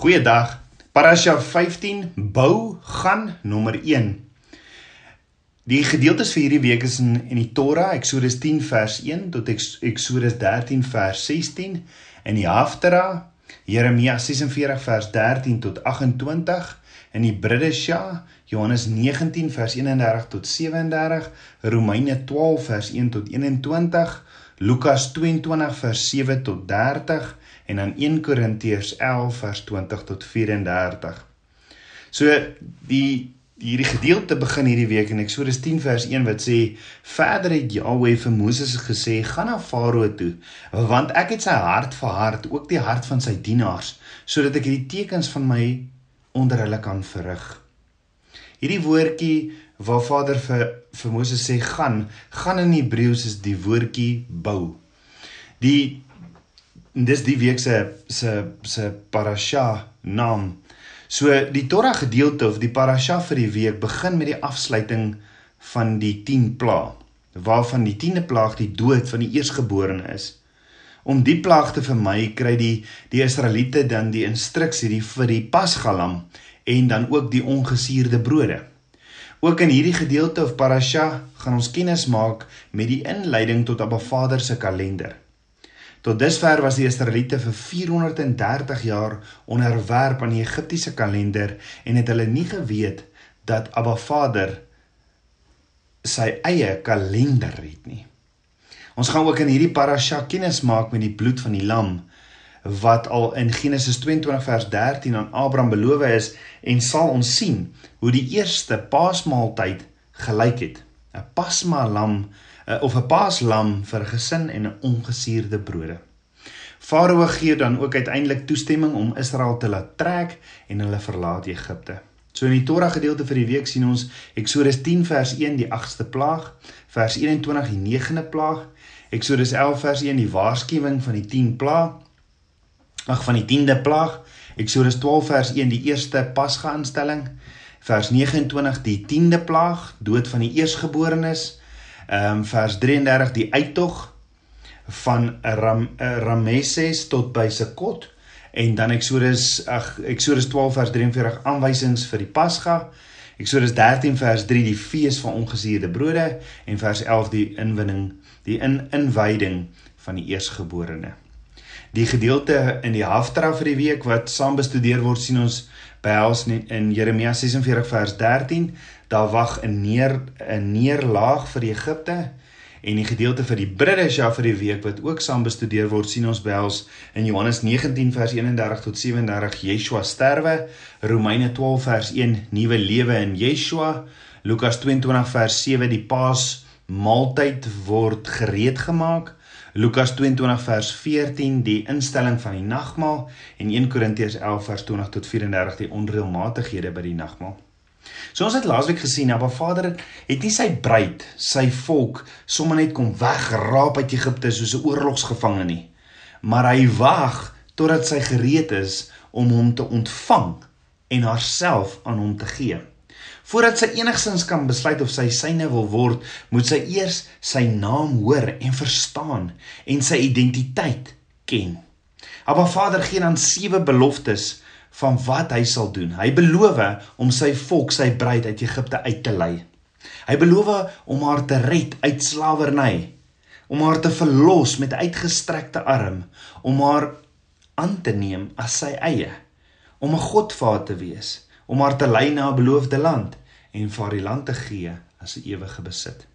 Goeiedag. Parasha 15 bou gaan nommer 1. Die gedeeltes vir hierdie week is in in die Torah, Eksodus 10 vers 1 tot Eksodus 13 vers 16 en die Haftara, Jeremia 46 vers 13 tot 28 in die Bridesha, Johannes 19 vers 31 tot 37, Romeine 12 vers 1 tot 21, Lukas 22 vers 7 tot 30 en dan 1 Korintiërs 11 vers 20 tot 34. So die hierdie gedeelte begin hierdie week in Eksodus 10 vers 1 wat sê verder het Jahweh vir Moses gesê gaan na Farao toe want ek het sy hart verhard ook die hart van sy dienaars sodat ek hierdie tekens van my onder hulle kan verrig. Hierdie woordjie waar Vader vir vir Moses sê gaan gaan in Hebreëus is die woordjie bou. Die En dis die week se se se parasha naam. So die Torah gedeelte of die parasha vir die week begin met die afsluiting van die 10 plaag, waarvan die 10de plaag die dood van die eersgeborene is. Om die plaag te vermy, kry die die Israeliete dan die instruksie die vir die pasgalam en dan ook die ongesuurde brode. Ook in hierdie gedeelte of parasha gaan ons kennis maak met die inleiding tot Abba Vader se kalender. Tot dusver was die Israeliete vir 430 jaar onderwerp aan die Egiptiese kalender en het hulle nie geweet dat Abba Vader sy eie kalender het nie. Ons gaan ook in hierdie parasha kennis maak met die bloed van die lam wat al in Genesis 22 vers 13 aan Abraham beloof is en sal ons sien hoe die eerste paasmaaltyd gelyk het. 'n Pasma lam of 'n paaslam vir 'n gesin en 'n ongesuurde brode. Farao gee dan ook uiteindelik toestemming om Israel te laat trek en hulle verlaat Egipte. So in die Torah gedeelte vir die week sien ons Eksodus 10 vers 1 die 8ste plaag, vers 21 die 9de plaag, Eksodus 11 vers 1 die waarskuwing van die 10 plaag, ag van die 10de plaag, Eksodus 12 vers 1 die eerste pasgaanstalling, vers 29 die 10de plaag, dood van die eersgeborenes, Um, vers 33 die uittog van Ram, uh, Rameses tot by Sekot en dan Eksodus ag Eksodus 12 vers 43 aanwysings vir die Pasga. Eksodus 13 vers 3 die fees van ongesuurde brode en vers 11 die inwinning die in inwyding van die eersgeborene. Die gedeelte in die Haftara vir die week wat saam bestudeer word sien ons behels in Jeremia 46 vers 13 daar wag 'n neer 'n neerlaag vir Egipte en die gedeelte vir die Bridesha vir die week wat ook saam bestudeer word sien ons behels in Johannes 19 vers 31 tot 37 Yeshua sterwe Romeine 12 vers 1 nuwe lewe in Yeshua Lukas 22 vers 7 die Paas maaltyd word gereed gemaak Lukas 22 vers 14 die instelling van die nagmaal en 1 Korintiërs 11 vers 20 tot 34 die onreëlmatighede by die nagmaal. So ons het laasweek gesien dat Vader het nie sy bruid, sy volk sommer net kom wegraap uit Egipte soos 'n oorlogsgevangene nie, maar hy wag totdat sy gereed is om hom te ontvang en haarself aan hom te gee. Voordat sy enigsins kan besluit of sy syne wil word, moet sy eers sy naam hoor en verstaan en sy identiteit ken. Maar Vader gee dan sewe beloftes van wat hy sal doen. Hy beloof om sy volk, sy bruid uit Egipte uit te lei. Hy beloof om haar te red uit slawerny, om haar te verlos met uitgestrekte arm, om haar aan te neem as sy eie, om 'n Godvader te wees, om haar te lei na 'n beloofde land en vir die land te gee as 'n ewige besit.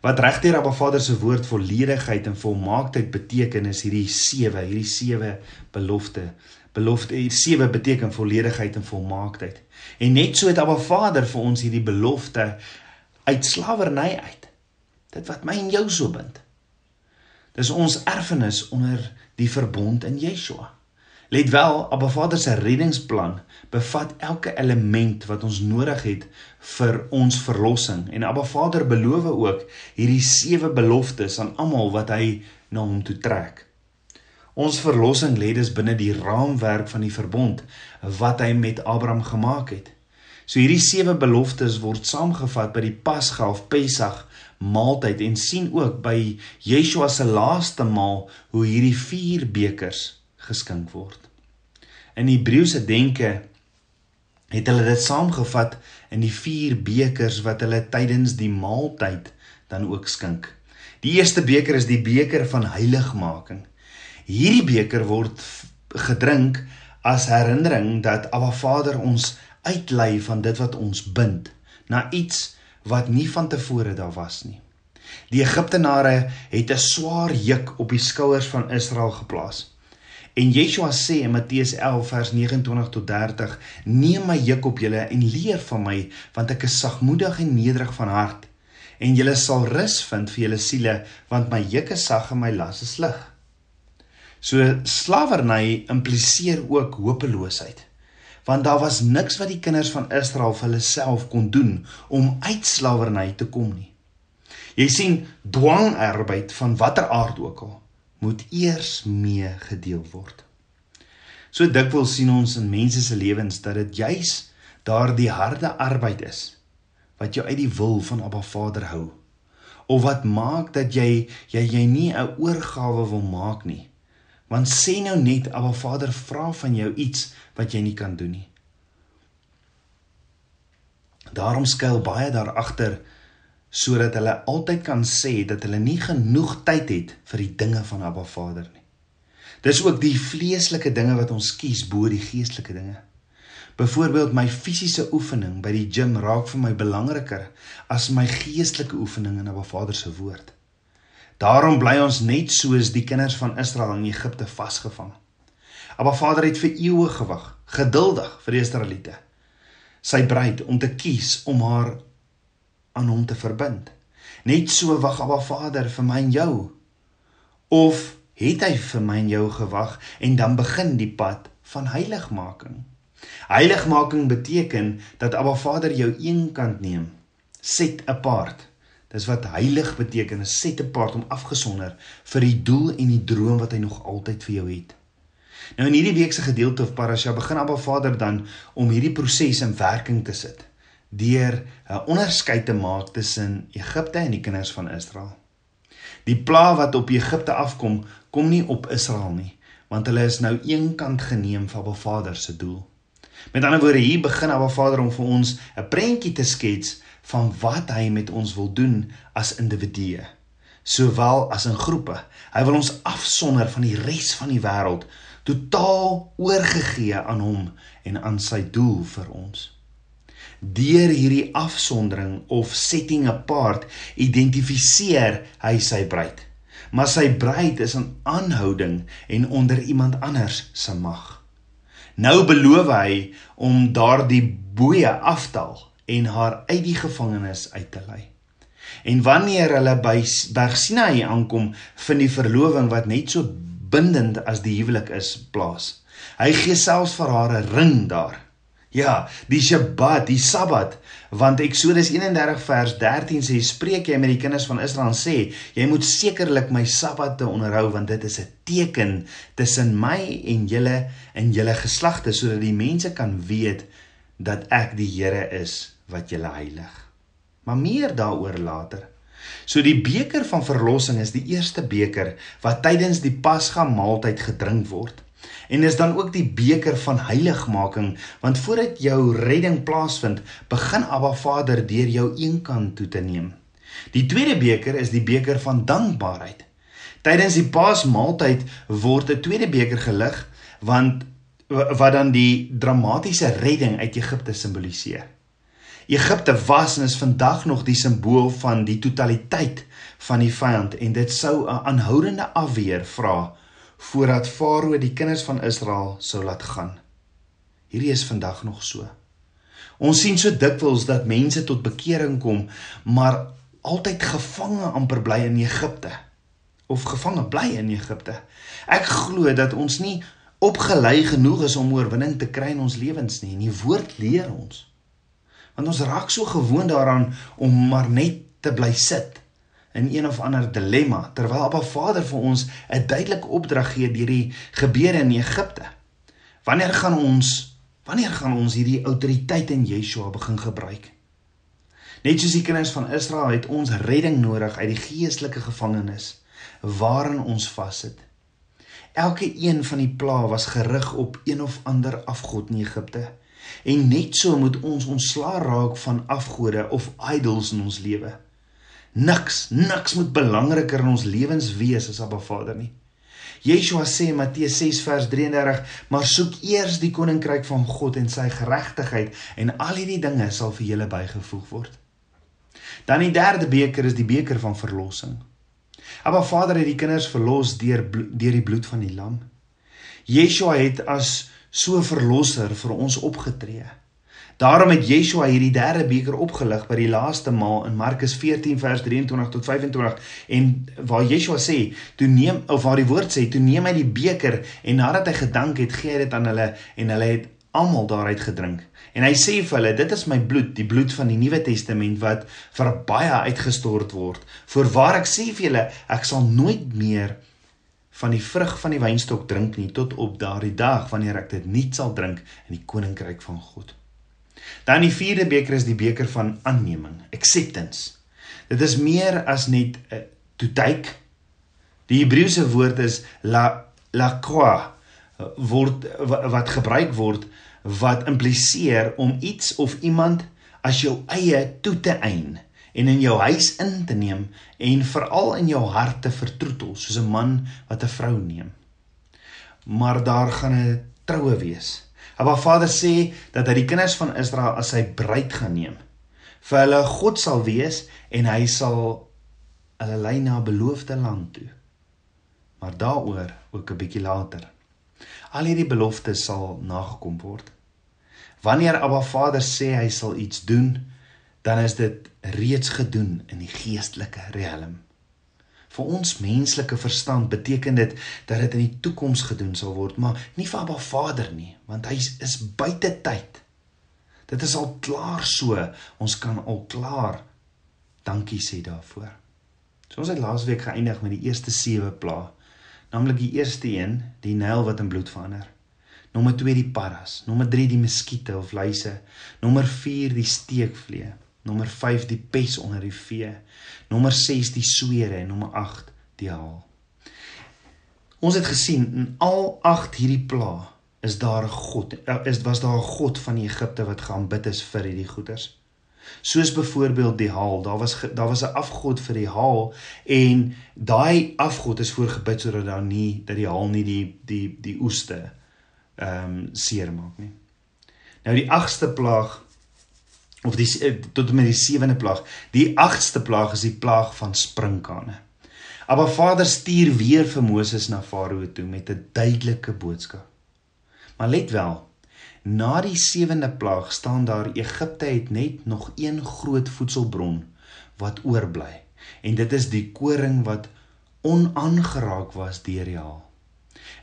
Wat regdeur Abba Vader se woord volledigheid en volmaaktheid beteken is hierdie sewe, hierdie sewe belofte. Belofte hier sewe beteken volledigheid en volmaaktheid. En net so het Abba Vader vir ons hierdie belofte uit slawerny uit. Dit wat my en jou so bind. Dis ons erfenis onder die verbond in Yeshua. Let wel, Abba Vader se reddingsplan bevat elke element wat ons nodig het vir ons verlossing. En Abba Vader beloof ook hierdie sewe beloftes aan almal wat hy na hom toe trek. Ons verlossing lê dus binne die raamwerk van die verbond wat hy met Abraham gemaak het. So hierdie sewe beloftes word saamgevat by die Pasga of Pessach maaltyd en sien ook by Yeshua se laaste maal hoe hierdie vier bekers geskink word. In Hebreëse denke het hulle dit saamgevat in die vier bekers wat hulle tydens die maaltyd dan ook skink. Die eerste beker is die beker van heiligmaking. Hierdie beker word gedrink as herinnering dat Abba Vader ons uitlei van dit wat ons bind na iets wat nie van tevore daar was nie. Die Egiptenare het 'n swaar juk op die skouers van Israel geplaas. En Yeshua sê in Matteus 11 vers 29 tot 30: "Neem my juk op julle en leer van my, want ek is sagmoedig en nederig van hart, en julle sal rus vind vir julle siele, want my juk is sag en my las is lig." So slawerny impliseer ook hopeloosheid. Want daar was niks wat die kinders van Israel vir hulle self kon doen om uit slawerny te kom nie. Jy sien, dwangarbeid van watter aard ook al moet eers mee gedeel word. So dikwels sien ons in mense se lewens dat dit juis daardie harde arbeid is wat jou uit die wil van Abba Vader hou of wat maak dat jy jy jy nie 'n oorgawe wil maak nie Want sê nou net, Abba Vader vra van jou iets wat jy nie kan doen nie. Daarom skuil baie daar agter sodat hulle altyd kan sê dat hulle nie genoeg tyd het vir die dinge van Abba Vader nie. Dis ook die vleeslike dinge wat ons kies bo die geestelike dinge. Byvoorbeeld my fisiese oefening by die gim raak vir my belangriker as my geestelike oefening in Abba Vader se woord. Daarom bly ons net soos die kinders van Israel in Egipte vasgevang. Maar Vader het vir eeue gewag, geduldig vir die Israeliete. Sy bruid om te kies om haar aan hom te verbind. Net so wag Abba Vader vir my en jou. Of het hy vir my en jou gewag en dan begin die pad van heiligmaking. Heiligmaking beteken dat Abba Vader jou eenkant neem, set apart Dis wat heilig beteken, is set apart om afgesonder vir die doel en die droom wat hy nog altyd vir jou het. Nou in hierdie week se gedeelte of parasha begin Abba Vader dan om hierdie proses in werking te sit deur 'n onderskeid te maak tussen Egipte en die kinders van Israel. Die pla wat op Egipte afkom, kom nie op Israel nie, want hulle is nou eenkant geneem vir Abba Vader se doel. Met ander woorde, hier begin Abba Vader om vir ons 'n prentjie te skets van wat hy met ons wil doen as individue sowel as in groepe. Hy wil ons afsonder van die res van die wêreld, totaal oorgegee aan hom en aan sy doel vir ons. Deur hierdie afsondering of setting apart identifiseer hy sy bruid. Maar sy bruid is 'n aanhouding en onder iemand anders se mag. Nou beloof hy om daardie boeye aftal en haar uit die gevangenis uit te lei. En wanneer hulle by Berg Sinai aankom, vind die verloving wat net so bindend as die huwelik is plaas. Hy gee selfs vir haar 'n ring daar. Ja, die Sabbat, die Sabbat, want Eksodus 31 vers 13 sê spreek jy met die kinders van Israel sê jy moet sekerlik my Sabbatte onderhou want dit is 'n teken tussen my en julle en julle geslagte sodat die mense kan weet dat ek die Here is wat julle heilig. Maar meer daaroor later. So die beker van verlossing is die eerste beker wat tydens die Pasga maaltyd gedrink word. En is dan ook die beker van heiligmaking want voordat jou redding plaasvind, begin Abba Vader deur jou eenkant toe te neem. Die tweede beker is die beker van dankbaarheid. Tydens die Paasmaaltyd word 'n tweede beker gelig want wat dan die dramatiese redding uit Egipte simboliseer. Egipte was en is vandag nog die simbool van die totaliteit van die vyand en dit sou 'n aanhoudende afweer vra voordat Farao die kinders van Israel sou laat gaan. Hierdie is vandag nog so. Ons sien so dikwels dat mense tot bekering kom, maar altyd gevange amper bly in Egipte of gevange bly in Egipte. Ek glo dat ons nie opgelei genoeg is om oorwinning te kry in ons lewens nie. Die woord leer ons want ons raak so gewoond daaraan om maar net te bly sit in een of ander dilemma terwyl Abba Vader vir ons 'n duidelike opdrag gee deur die gebeure in Egipte. Wanneer gaan ons wanneer gaan ons hierdie autoriteit in Yeshua begin gebruik? Net soos die kinders van Israel het ons redding nodig uit die geestelike gevangenis waarin ons vassit. Elke een van die plaae was gerig op een of ander afgod in Egipte. En net so moet ons ontslaa raak van afgode of idols in ons lewe. Niks, niks moet belangriker in ons lewens wees as Abba Vader nie. Yeshua sê in Matteus 6 vers 33: "Maar soek eers die koninkryk van God en sy geregtigheid en al hierdie dinge sal vir julle bygevoeg word." Dan die derde beker is die beker van verlossing. Abba Vader het die kinders verlos deur deur die bloed van die lam. Yeshua het as so verlosser vir ons opgetree. Daarom het Yeshua hierdie derde beker opgelig by die laaste maal in Markus 14 vers 23 tot 25 en waar Yeshua sê, "Toe neem of waar die woord sê, toe neem hy die beker en nadat hy gedank het, gee hy dit aan hulle en hulle het almal daaruit gedrink." En hy sê vir hulle, "Dit is my bloed, die bloed van die Nuwe Testament wat vir baie uitgestort word. Voorwaar ek sê vir julle, ek sal nooit meer van die vrug van die wynstok drink nie tot op daardie dag wanneer ek dit nie sal drink in die koninkryk van God." Dan die vierde beker is die beker van aanneming, acceptance. Dit is meer as net uh, to take. Die Hebreëse woord is la la qua word wat gebruik word wat impliseer om iets of iemand as jou eie toe te eien en in jou huis in te neem en veral in jou hart te vertroetel soos 'n man wat 'n vrou neem. Maar daar gaan 'n troue wees. Abba Vader sê dat hy die kinders van Israel as sy bruid gaan neem. Vir hulle God sal wees en hy sal hulle lei na 'n beloofde land toe. Maar daaroor ook 'n bietjie later. Al hierdie beloftes sal nagekom word. Wanneer Abba Vader sê hy sal iets doen, dan is dit reeds gedoen in die geestelike riem. Vir ons menslike verstand beteken dit dat dit in die toekoms gedoen sal word, maar nie vir Abba Vader nie, want hy is buite tyd. Dit is al klaar so. Ons kan al klaar dankie sê daarvoor. So ons het laasweek geëindig met die eerste 7 pla, naamlik die eerste een, die Nyl wat in bloed verander. Nommer 2 die paras, nommer 3 die muskiete of luise, nommer 4 die steekvlee. Nommer 5 die pes onder die vee. Nommer 6 die swere en nommer 8 die haal. Ons het gesien in al 8 hierdie plaae is daar 'n God. Eh, is was daar 'n God van Egipte wat geaanbid is vir hierdie goeders. Soos byvoorbeeld die haal, daar was daar was 'n afgod vir die haal en daai afgod is voorgebid sodat daar nie dat die haal nie die die die oeste ehm um, seermaak nie. Nou die 8ste plaag of die eh, tot en met die sewende plaag. Die agste plaag is die plaag van sprinkane. Maar Vader stuur weer vir Moses na Farao toe met 'n duidelike boodskap. Maar let wel, na die sewende plaag staan daar Egipte het net nog een groot voedselbron wat oorbly en dit is die koring wat onaangeraak was deur die haal.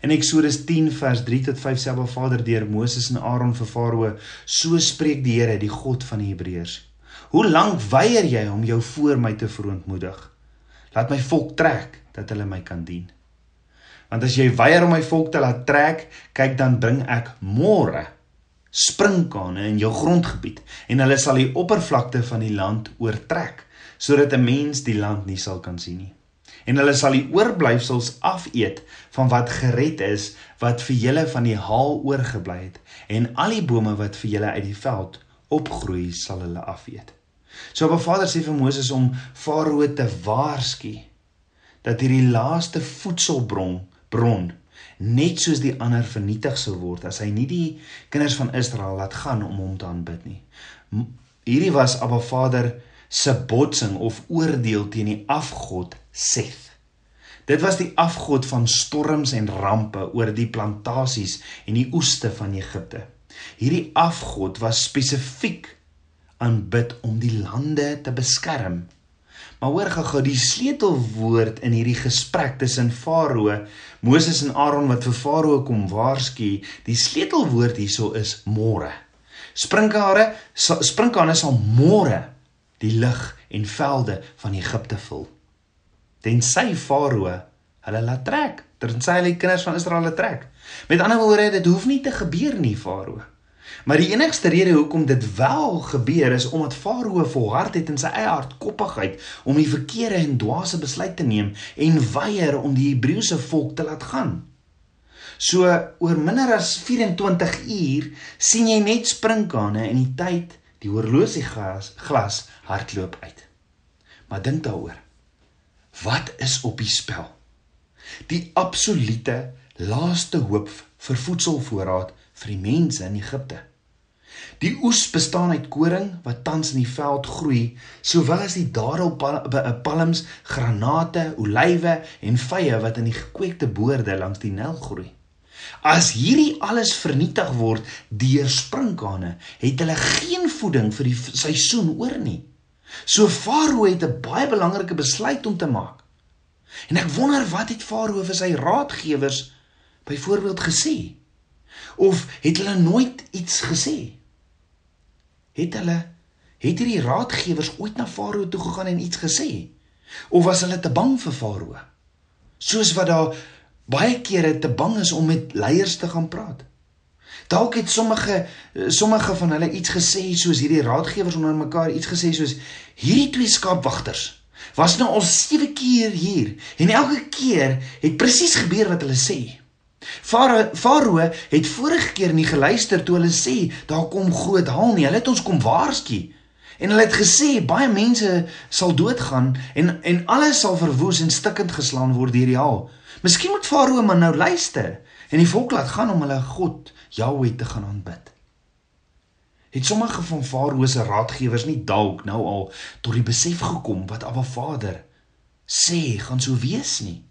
In Eksodus 10 vers 3 tot 5 sê Abba Vader deur Moses en Aaron vir Farao: "So spreek die Here, die God van die Hebreërs: Hoe lank weier jy om jou voor my te verontmoedig? Laat my volk trek dat hulle my kan dien. Want as jy weier om my volk te laat trek, kyk dan bring ek môre sprinkane in jou grondgebied en hulle sal die oppervlakte van die land oortrek sodat 'n mens die land nie sal kan sien nie." En hulle sal die oorblyfsels afeet van wat gered is wat vir julle van die haal oorgebly het en al die bome wat vir julle uit die veld opgroei sal hulle afeet. So op Vader sê vir Moses om Farao te waarsku dat hierdie laaste voedselbron bron net soos die ander vernietig sou word as hy nie die kinders van Israel laat gaan om hom te aanbid nie. Hierdie was Abba Vader se botsing of oordeel teen die afgod Seth. Dit was die afgod van storms en rampe oor die plantasies en die oeste van Egipte. Hierdie afgod was spesifiek aanbid om die lande te beskerm. Maar hoor gou-gou die sleutelwoord in hierdie gesprek tussen Farao, Moses en Aaron wat vir Farao kom waarsku, die sleutelwoord hierso is môre. Sprinkane, sprinkane sal môre die lug en velde van Egipte vul. Tensy Farao hulle laat trek, tensy hulle die kinders van Israel laat trek. Met ander woorde, dit hoef nie te gebeur nie, Farao. Maar die enigste rede hoekom dit wel gebeur is omdat Farao volhard het in sy eie hardkoppigheid om die verkeerde en dwaase besluit te neem en weier om die Hebreëse volk te laat gaan. So oor minder as 24 uur sien jy net sprinkane en die tyd, die horlosie glas hardloop uit. Maar dink daaroor. Wat is op die spel? Die absolute laaste hoop vir voedselvoorraad vir die mense in Egipte. Die oes bestaan uit koring wat tans in die veld groei, sowel as die dadelpalms, granate, olywe en vye wat in die gekweekte boorde langs die Nyl groei. As hierdie alles vernietig word deur sprinkane, het hulle geen voeding vir die seisoen oor nie. So Farao het 'n baie belangrike besluit om te maak. En ek wonder wat het Farao vir sy raadgewers byvoorbeeld gesê? Of het hulle nooit iets gesê? Het hulle het hierdie raadgewers ooit na Farao toe gegaan en iets gesê? Of was hulle te bang vir Farao? Soos wat daar baie kere te bang is om met leiers te gaan praat. Dalk het sommige sommige van hulle iets gesê soos hierdie raadgewers onder mekaar iets gesê soos hierdie twee skaapwagters was nou al 7 keer hier en elke keer het presies gebeur wat hulle sê. Farao het vorige keer nie geluister toe hulle sê daar kom groot haal nie. Hulle het ons kom waarsku. En hulle het gesê baie mense sal doodgaan en en alles sal verwoes en stikkend geslaan word deur die haal. Miskien moet Farao maar nou luister en die volk laat gaan om hulle God Jahweh te gaan aanbid. Het sommige van Farao se raadgewers nie dalk nou al tot die besef gekom wat Abba Vader sê gaan so wees nie?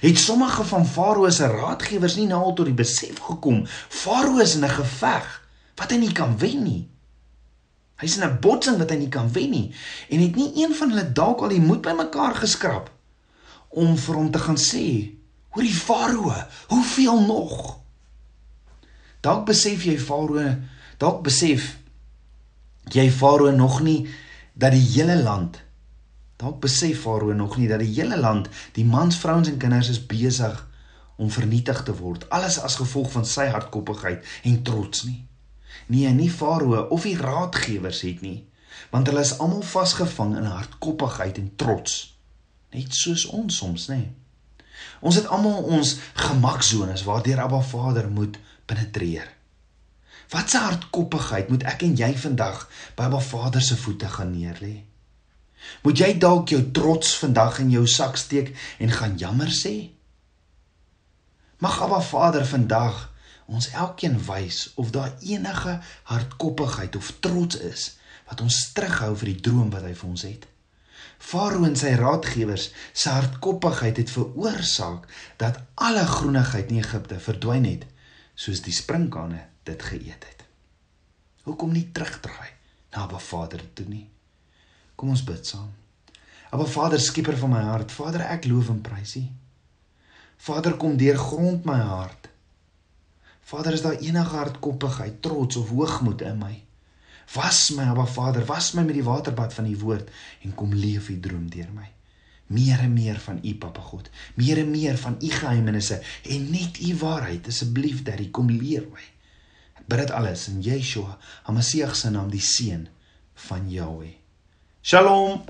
Het sommige van Farao se raadgewers nie nou al tot die besef gekom Farao is in 'n geveg wat hy nie kan wen nie. Hy's in 'n botsing wat hy nie kan wen nie en het nie een van hulle dalk al die moed bymekaar geskrap om vir hom te gaan sê: "Hoor die Farao, hoeveel nog?" Dalk besef jy Farao, dalk besef jy Farao nog nie dat die hele land Dalk besef Farao nog nie dat die hele land, die mans, vrouens en kinders is besig om vernietig te word, alles as gevolg van sy hardkoppigheid en trots nie. Nee, nie Farao of die raadgewers het nie, want hulle is almal vasgevang in hardkoppigheid en trots, net soos ons soms, nê. Ons het almal ons gemaksones waardeur Abba Vader moet penetreer. Wat 'n hardkoppigheid moet ek en jy vandag by Abba Vader se voete gaan neerlê? Moet jy dalk jou trots vandag in jou sak steek en gaan jammer sê? Mag Abba Vader vandag ons elkeen wys of daar enige hardkoppigheid of trots is wat ons terughou vir die droom wat hy vir ons het. Farao en sy raadgewers se hardkoppigheid het veroorsaak dat alle groenigheid in Egipte verdwyn het soos die sprinkane dit geëet het. Hoekom nie terugdraai na Abba Vader toe nie? Kom ons bid saam. Aba Vader, skieper van my hart, Vader, ek loof en prys U. Vader, kom deur grond my hart. Vader, is daar enige hardkoppigheid, trots of hoogmoed in my? Was my, Aba Vader, was my met die waterbad van U woord en kom leef U droom deur my. Meer en meer van U, Papa God. Meer en meer van U geheimenisse en net U waarheid, asseblief, Daddy, kom leer my. Ek bid dit alles in Yeshua, Hamasieg se naam, die seun van Jahweh. Shalom